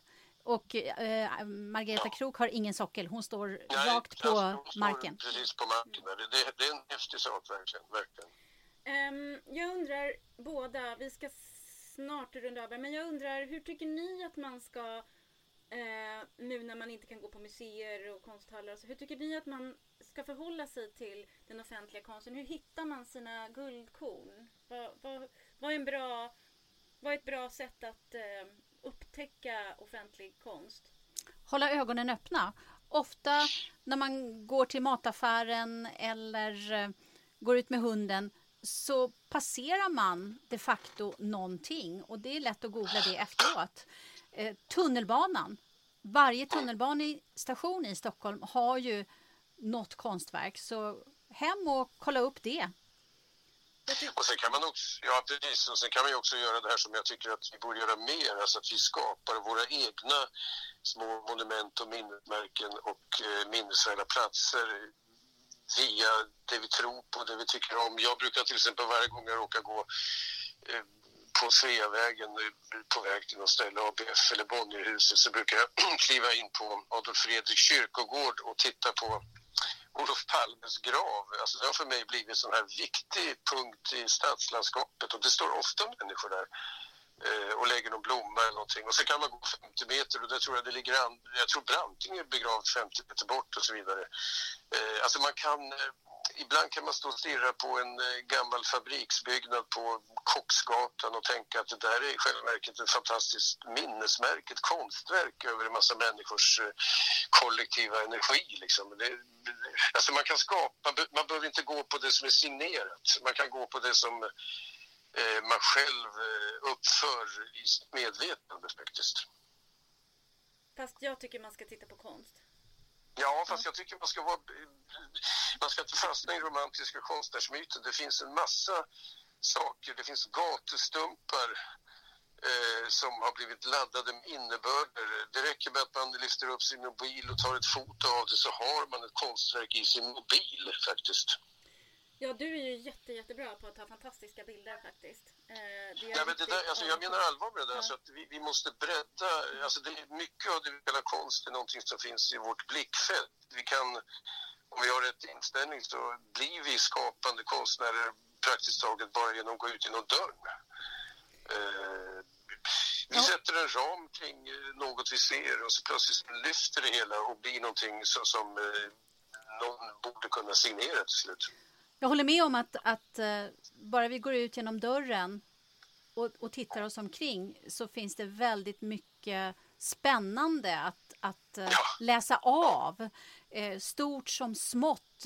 Och eh, Margareta ja. Krok har ingen sockel, hon står Nej, rakt på marken. Precis på marken. Det, det, det, är en häftig sak verkligen. verkligen. Um, jag undrar båda, vi ska snart runda över, men jag undrar hur tycker ni att man ska eh, nu när man inte kan gå på museer och konsthallar, så hur tycker ni att man ska förhålla sig till den offentliga konsten? Hur hittar man sina guldkorn? Vad, vad, vad, är, en bra, vad är ett bra sätt att eh, upptäcka offentlig konst? Hålla ögonen öppna. Ofta när man går till mataffären eller eh, går ut med hunden så passerar man de facto någonting och det är lätt att googla det efteråt. Eh, tunnelbanan. Varje tunnelbanestation i Stockholm har ju något konstverk så hem och kolla upp det. Och sen kan man också, ja precis, och sen kan man också göra det här som jag tycker att vi borde göra mer, alltså att vi skapar våra egna små monument och minnesmärken och eh, minnesvärda platser via det vi tror på, det vi tycker om. Jag brukar till exempel varje gång jag råkar gå eh, på Sveavägen eh, på väg till något ställe, ABF eller Bonnierhuset, så brukar jag <clears throat> kliva in på Adolf Fredriks kyrkogård och titta på Olof Palmes grav. Alltså det har för mig blivit en sån här viktig punkt i stadslandskapet och det står ofta människor där eh, och lägger någon blomma eller någonting. Och så kan man gå 50 meter och där tror jag det ligger an, jag tror Branting är begravd 50 meter bort och så vidare. Eh, alltså man kan eh, ibland kan man stå och stirra på en eh, gammal fabriksbyggnad på Kocksgatan och tänka att det där är i själva verket ett fantastiskt minnesmärke, ett konstverk över en massa människors eh, kollektiva energi. Liksom. Det, alltså man kan skapa, man behöver inte gå på det som är signerat, man kan gå på det som eh, man själv uppför i sitt medvetande faktiskt. Fast jag tycker man ska titta på konst. Ja, fast jag tycker man ska vara... Man ska inte fastna i romantiska konstnärsmyten. Det finns en massa saker. Det finns gatustumpar eh, som har blivit laddade med innebörder. Det räcker med att man lyfter upp sin mobil och tar ett foto av det så har man ett konstverk i sin mobil faktiskt. Ja, du är ju jätte, jättebra på att ta fantastiska bilder faktiskt. Eh, ja, men det där, alltså, jag menar allvar med det där, ja. så att vi, vi, måste bredda, alltså det är mycket av det vi kallar konst är någonting som finns i vårt blickfält. Vi kan, om vi har rätt inställning så blir vi skapande konstnärer praktiskt taget bara genom att gå ut genom dörren. Eh, vi ja. sätter en ram kring eh, något vi ser och så plötsligt lyfter det hela och blir någonting så, som eh, någon borde kunna signera till slut. Jag håller med om att, att uh, bara vi går ut genom dörren och, och tittar oss omkring så finns det väldigt mycket spännande att, att uh, läsa av. Uh, stort som smått.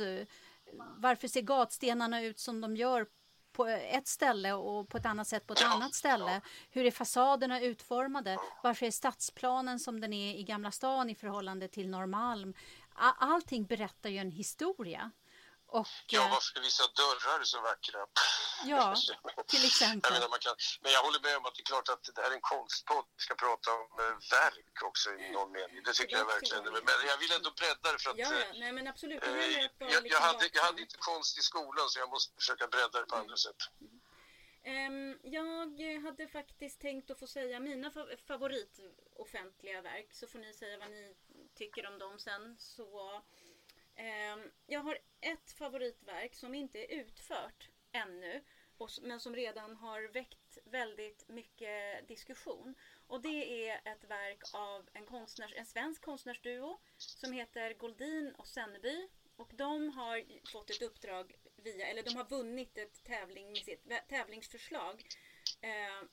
varför ser gatstenarna ut som de gör på ett ställe och på ett annat sätt på ett annat ställe? Hur är fasaderna utformade? Varför är stadsplanen som den är i Gamla stan i förhållande till Norrmalm? Allting berättar ju en historia. Och, ja, eh, varför är vissa dörrar så vackra? Ja, <laughs> till exempel. Jag menar, man kan, men jag håller med om att det är klart att det här är en konstpodd. Vi ska prata om eh, verk också i någon mening. Det tycker jag verkligen. Men jag vill ändå bredda det för att... Ja, ja. Nej, men absolut. Eh, jag, jag, jag, hade, jag hade inte konst i skolan så jag måste försöka bredda det på andra sätt. Um, jag hade faktiskt tänkt att få säga mina favorit offentliga verk så får ni säga vad ni tycker om dem sen. Så Ehm, Ehm, jag har ett favoritverk som inte är utfört ännu men som redan har väckt väldigt mycket diskussion. Och det är ett verk av en, konstnärs, en svensk konstnärsduo som heter Goldin och Senneby. Och de har fått ett uppdrag via, eller de har vunnit ett tävling med sitt tävlingsförslag eh, eh,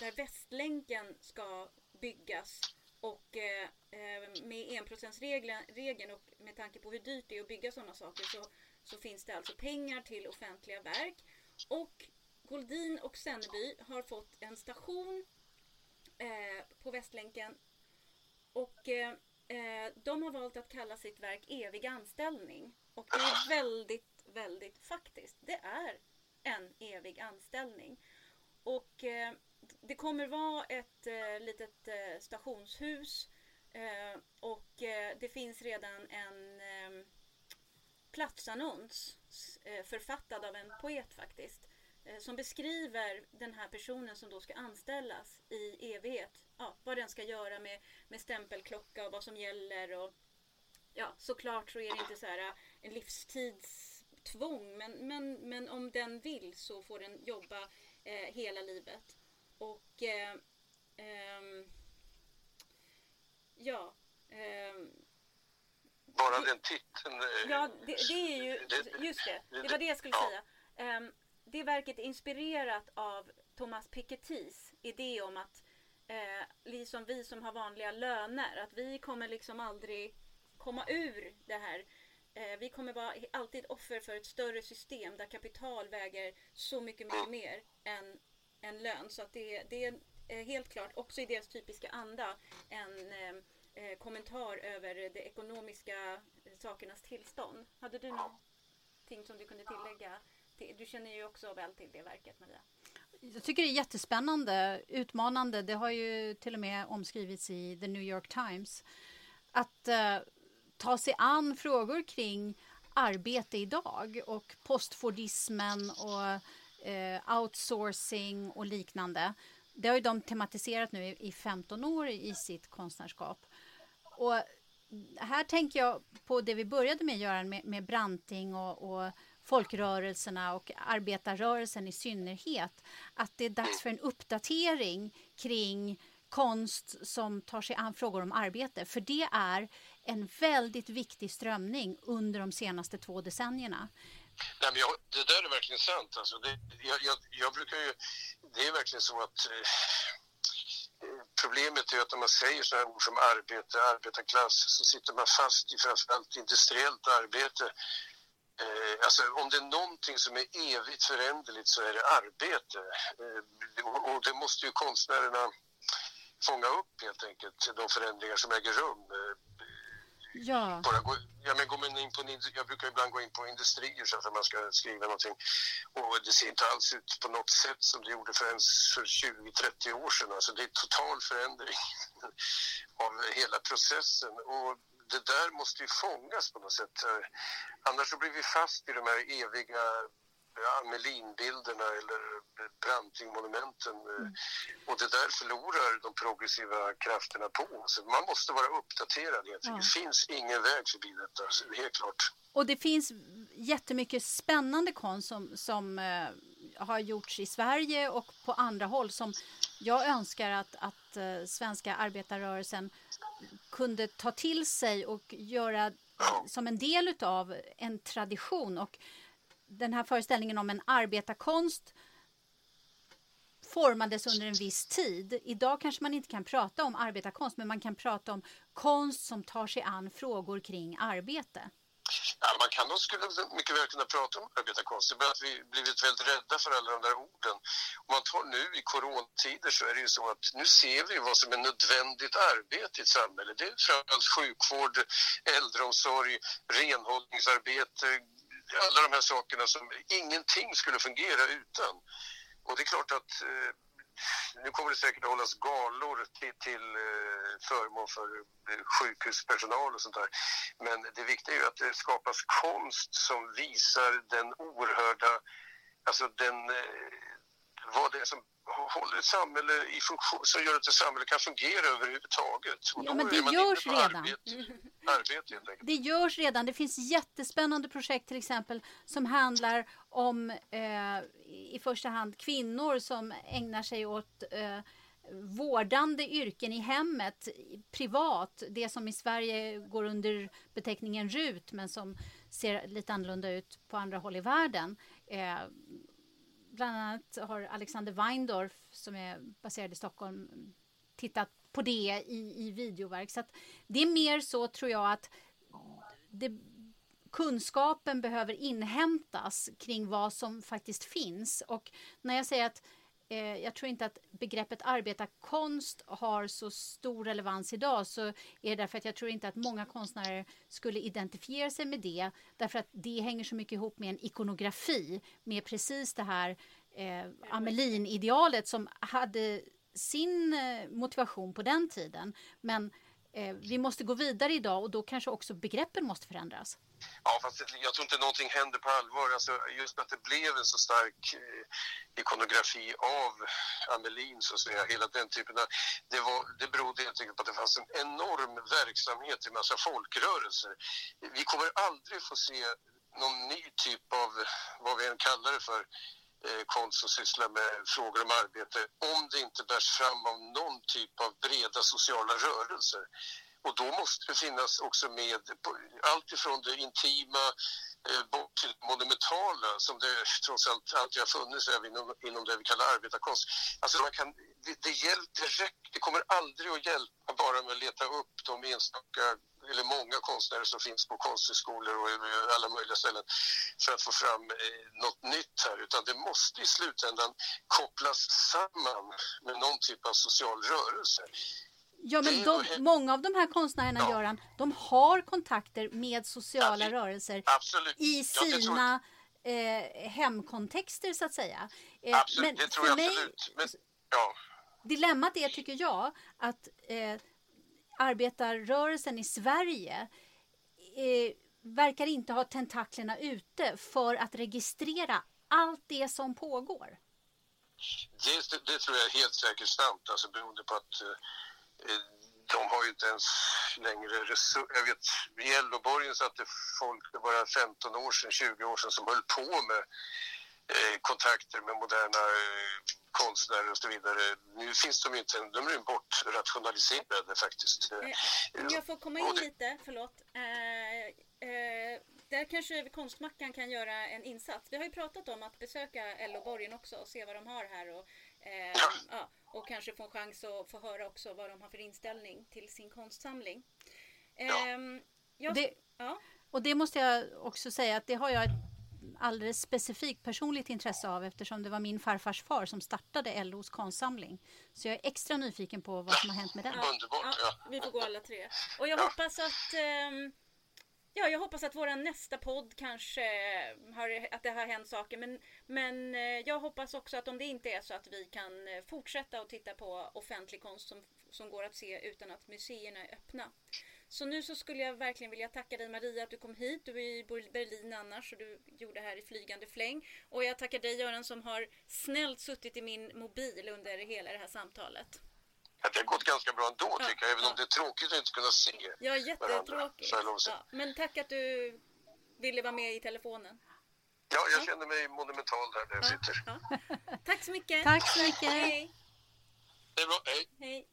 där Västlänken ska byggas och eh, eh, med enprocentsregeln och med tanke på hur dyrt det är att bygga sådana saker så, så finns det alltså pengar till offentliga verk. Och Goldin och Senneby har fått en station eh, på Västlänken och eh, eh de har valt att kalla sitt verk Evig anställning. Och det är väldigt, väldigt faktiskt. Det är en evig anställning. Och eh, det kommer vara ett eh, litet eh, stationshus eh, och eh, det finns redan en eh, platsannons eh, författad av en poet faktiskt eh, som beskriver den här personen som då ska anställas i evighet. Ja, vad den ska göra med, med stämpelklocka och vad som gäller. Och, ja, såklart så är det inte så här eh, en livstidstvång men, men, men om den vill så får den jobba eh, hela livet. Och eh, eh, ja. Ehm, Bara den titeln. Eh, ja, det, det, är ju, just det, det var det jag skulle ja. säga. Ehm, det verket är inspirerat av Thomas Pikettys idé om att eh, liksom vi som har vanliga löner, att vi kommer liksom aldrig komma ur det här. Eh, vi kommer vara alltid offer för ett större system där kapital väger så mycket, mycket mm. mer än, en lön. Så att det, det är helt klart också i deras typiska anda en eh, eh, kommentar över det ekonomiska eh, sakernas tillstånd. Hade du någonting som du kunde tillägga? Du känner ju också väl till det verket, Maria. Jag tycker det är jättespännande, utmanande. Det har ju till och med omskrivits i The New York Times. Att eh, ta sig an frågor kring arbete idag och postfordismen och eh, outsourcing och liknande. Det har ju de tematiserat nu i 15 år i sitt konstnärskap. Och här tänker jag på det vi började med, Göran, med, med Branting och, och folkrörelserna och arbetarrörelsen i synnerhet. Att det är dags för en uppdatering kring konst som tar sig an frågor om arbete. För det är en väldigt viktig strömning under de senaste två decennierna. Nej, men jag, det där är verkligen sant. Alltså det, jag, jag, jag brukar ju, det är verkligen så att eh, problemet är att när man säger sådana ord som arbete, arbetarklass så sitter man fast i framförallt industriellt arbete. Eh, alltså om det är någonting som är evigt föränderligt så är det arbete. Eh, och det måste ju konstnärerna fånga upp helt enkelt, de förändringar som äger rum. Eh, Ja. Bara gå, ja, men går man in på, jag brukar ibland gå in på industrier så att man ska skriva någonting och det ser inte alls ut på något sätt som det gjorde för för 20-30 år sedan. Alltså det är total förändring <laughs> av hela processen och det där måste ju fångas på något sätt. Eh, annars så blir vi fast i de här eviga Amelinbilderna eller Brantingmonumenten. Mm. Och det där förlorar de progressiva krafterna på. Så man måste vara uppdaterad. Ja. Det finns ingen väg förbi detta, så helt klart. Och det finns jättemycket spännande konst som, som eh, har gjorts i Sverige och på andra håll som jag önskar att, att eh, svenska arbetarrörelsen kunde ta till sig och göra som en del av en tradition. Och den här föreställningen om en arbetarkonst formades under en viss tid. Idag kanske man inte kan prata om arbetarkonst men man kan prata om konst som tar sig an frågor kring arbete. Ja, man kan nog skulle mycket väl kunna prata om arbetarkonst. Det är bara att vi blivit väldigt rädda för alla de där orden. Om man tar nu i coronatider så är det ju så att nu ser vi vad som är nödvändigt arbete i ett samhälle. Det är framförallt sjukvård, äldreomsorg, renhållningsarbete, alla de här sakerna som ingenting skulle fungera utan. Och det är klart att eh, nu kommer det säkert att hållas galor till, till eh, förmån för eh, sjukhuspersonal och sånt där. Men det viktiga är ju att det skapas konst som visar den oerhörda, alltså den, eh, vad det är som håller ett samhälle i funktion, som gör att ett samhälle kan fungera överhuvudtaget. Och ja, men det görs redan. Arbete, arbete, det görs redan. Det finns jättespännande projekt till exempel som handlar om eh, i första hand kvinnor som ägnar sig åt eh, vårdande yrken i hemmet, privat, det som i Sverige går under beteckningen RUT men som ser lite annorlunda ut på andra håll i världen. Eh, bland annat har Alexander Weindorf som är baserad i Stockholm tittat på det i, i videoverk. Så det är mer så tror jag att det, kunskapen behöver inhämtas kring vad som faktiskt finns. Och när jag säger att eh, jag tror inte att begreppet arbetarkonst har så stor relevans idag så är det därför att jag tror inte att många konstnärer skulle identifiera sig med det därför att det hänger så mycket ihop med en ikonografi med precis det här eh, Amelin-idealet som hade sin eh, motivation på den tiden. Men Eh, vi måste gå vidare idag och då kanske också begreppen måste förändras. Ja, fast jag tror inte någonting händer på allvar. Alltså, just att det blev en så stark eh, ikonografi av Amelin, så att säga, hela den typen av... Det, var, det berodde helt enkelt på att det fanns en enorm verksamhet i massa folkrörelser. Vi kommer aldrig få se någon ny typ av, vad vi än kallar det för, Eh, konst som sysslar med frågor om arbete om det inte bärs fram av någon typ av breda sociala rörelser. Och då måste det finnas också med allt ifrån det intima eh, bort till monumentala som det trots allt alltid har funnits även inom, inom det vi kallar arbetarkonst. Alltså man kan, det, det, hjälp, det, räcker, det kommer aldrig att hjälpa bara med att leta upp de enstaka eller många konstnärer som finns på konsthögskolor och alla möjliga ställen för att få fram eh, något nytt här utan det måste i slutändan kopplas samman med någon typ av social rörelse. Ja, men de, många av de här konstnärerna, ja. Göran, de har kontakter med sociala ja, rörelser absolut. i sina ja, eh, hemkontexter, så att säga. Eh, absolut, men det tror jag mig, absolut. Men, ja. Dilemmat är, tycker jag, att eh, arbetarrörelsen i Sverige eh, verkar inte ha tentaklerna ute för att registrera allt det som pågår. Det, det tror jag är helt säkert sant, alltså beroende på att Eh, de har ju inte ens längre resurser. Jag vet, i Elloborgen satt det folk, det bara 15 år sedan, 20 år sedan, som höll på med eh, kontakter med moderna eh, konstnärer och så vidare. Nu finns de inte, de är bortrationaliserade faktiskt. Eh, om jag får komma in lite, förlåt. Eh, eh, där kanske Konstmackan kan göra en insats. Vi har ju pratat om att besöka Elloborgen också och se vad de har här och Eh, ja. och kanske få en chans att få höra också vad de har för inställning till sin konstsamling. Eh, jag, det, ja. Och det måste jag också säga att det har jag ett alldeles specifikt personligt intresse av eftersom det var min farfars far som startade LOs konstsamling. Så jag är extra nyfiken på vad som har hänt med den. Ja. Vi får gå alla tre. Och jag hoppas att eh, Ja, jag hoppas att vår nästa podd kanske har, att det har hänt saker. Men, men eh, jag hoppas också att om det inte är så att vi kan eh, fortsätta att titta på offentlig konst som, som går att se utan att museerna är öppna. Så nu så skulle jag verkligen vilja tacka dig Maria att du kom hit. Du är i Berlin annars och du gjorde här i flygande fläng. Och jag tackar dig Göran som har snällt suttit i min mobil under hela det här samtalet att det har gått ganska bra ändå ja, tycker jag, även ja. om det är tråkigt att inte kunna se Ja, jättetråkigt. Ja, men tack att du ville vara med i telefonen. Ja, jag känner mig monumental där, där jag sitter. Tack så mycket. Tack så mycket. Hej. Det är bra, hej. Hej.